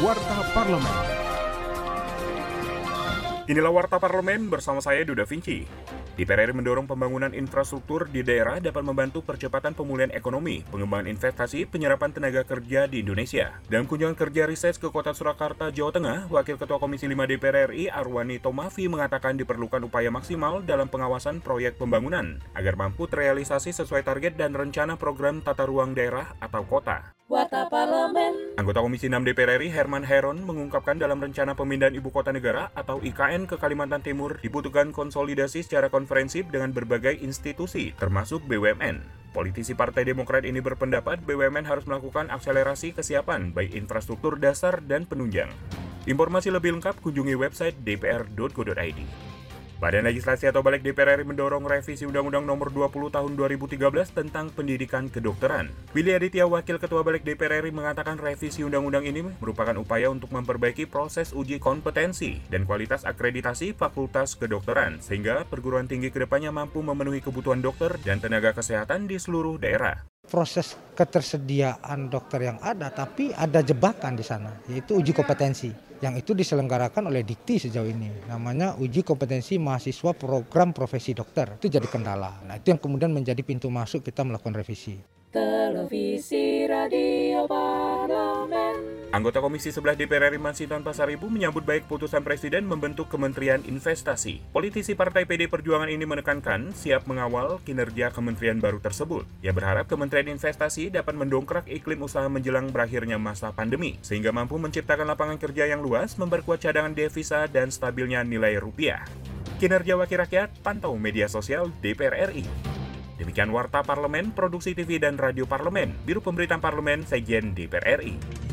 Warta Parlemen. Inilah Warta Parlemen bersama saya Duda Vinci. DPR RI mendorong pembangunan infrastruktur di daerah dapat membantu percepatan pemulihan ekonomi, pengembangan investasi, penyerapan tenaga kerja di Indonesia. Dalam kunjungan kerja riset ke kota Surakarta, Jawa Tengah, Wakil Ketua Komisi 5 DPR RI Arwani Tomafi mengatakan diperlukan upaya maksimal dalam pengawasan proyek pembangunan agar mampu terrealisasi sesuai target dan rencana program tata ruang daerah atau kota. Parlemen. Anggota Komisi 6 DPR RI Herman Heron mengungkapkan dalam rencana pemindahan ibu kota negara atau IKN ke Kalimantan Timur dibutuhkan konsolidasi secara konferensif dengan berbagai institusi, termasuk BUMN. Politisi Partai Demokrat ini berpendapat BUMN harus melakukan akselerasi kesiapan baik infrastruktur dasar dan penunjang. Informasi lebih lengkap kunjungi website dpr.go.id. Badan Legislasi atau Balik DPR RI mendorong revisi Undang-Undang Nomor 20 Tahun 2013 tentang Pendidikan Kedokteran. Willy Aditya, Wakil Ketua Balik DPR RI mengatakan revisi undang-undang ini merupakan upaya untuk memperbaiki proses uji kompetensi dan kualitas akreditasi Fakultas Kedokteran sehingga perguruan tinggi ke depannya mampu memenuhi kebutuhan dokter dan tenaga kesehatan di seluruh daerah proses ketersediaan dokter yang ada, tapi ada jebakan di sana, yaitu uji kompetensi. Yang itu diselenggarakan oleh Dikti sejauh ini. Namanya uji kompetensi mahasiswa program profesi dokter. Itu jadi kendala. Nah itu yang kemudian menjadi pintu masuk kita melakukan revisi. Televisi Radio Parlemen. Anggota Komisi 11 DPR RI Mansitan Pasaribu menyambut baik putusan Presiden membentuk Kementerian Investasi. Politisi Partai PD Perjuangan ini menekankan siap mengawal kinerja kementerian baru tersebut. Ia berharap Kementerian Investasi dapat mendongkrak iklim usaha menjelang berakhirnya masa pandemi, sehingga mampu menciptakan lapangan kerja yang luas, memperkuat cadangan devisa, dan stabilnya nilai rupiah. Kinerja Wakil Rakyat, pantau media sosial DPR RI. Demikian Warta Parlemen, Produksi TV dan Radio Parlemen, Biro Pemberitaan Parlemen, Sejen DPR RI.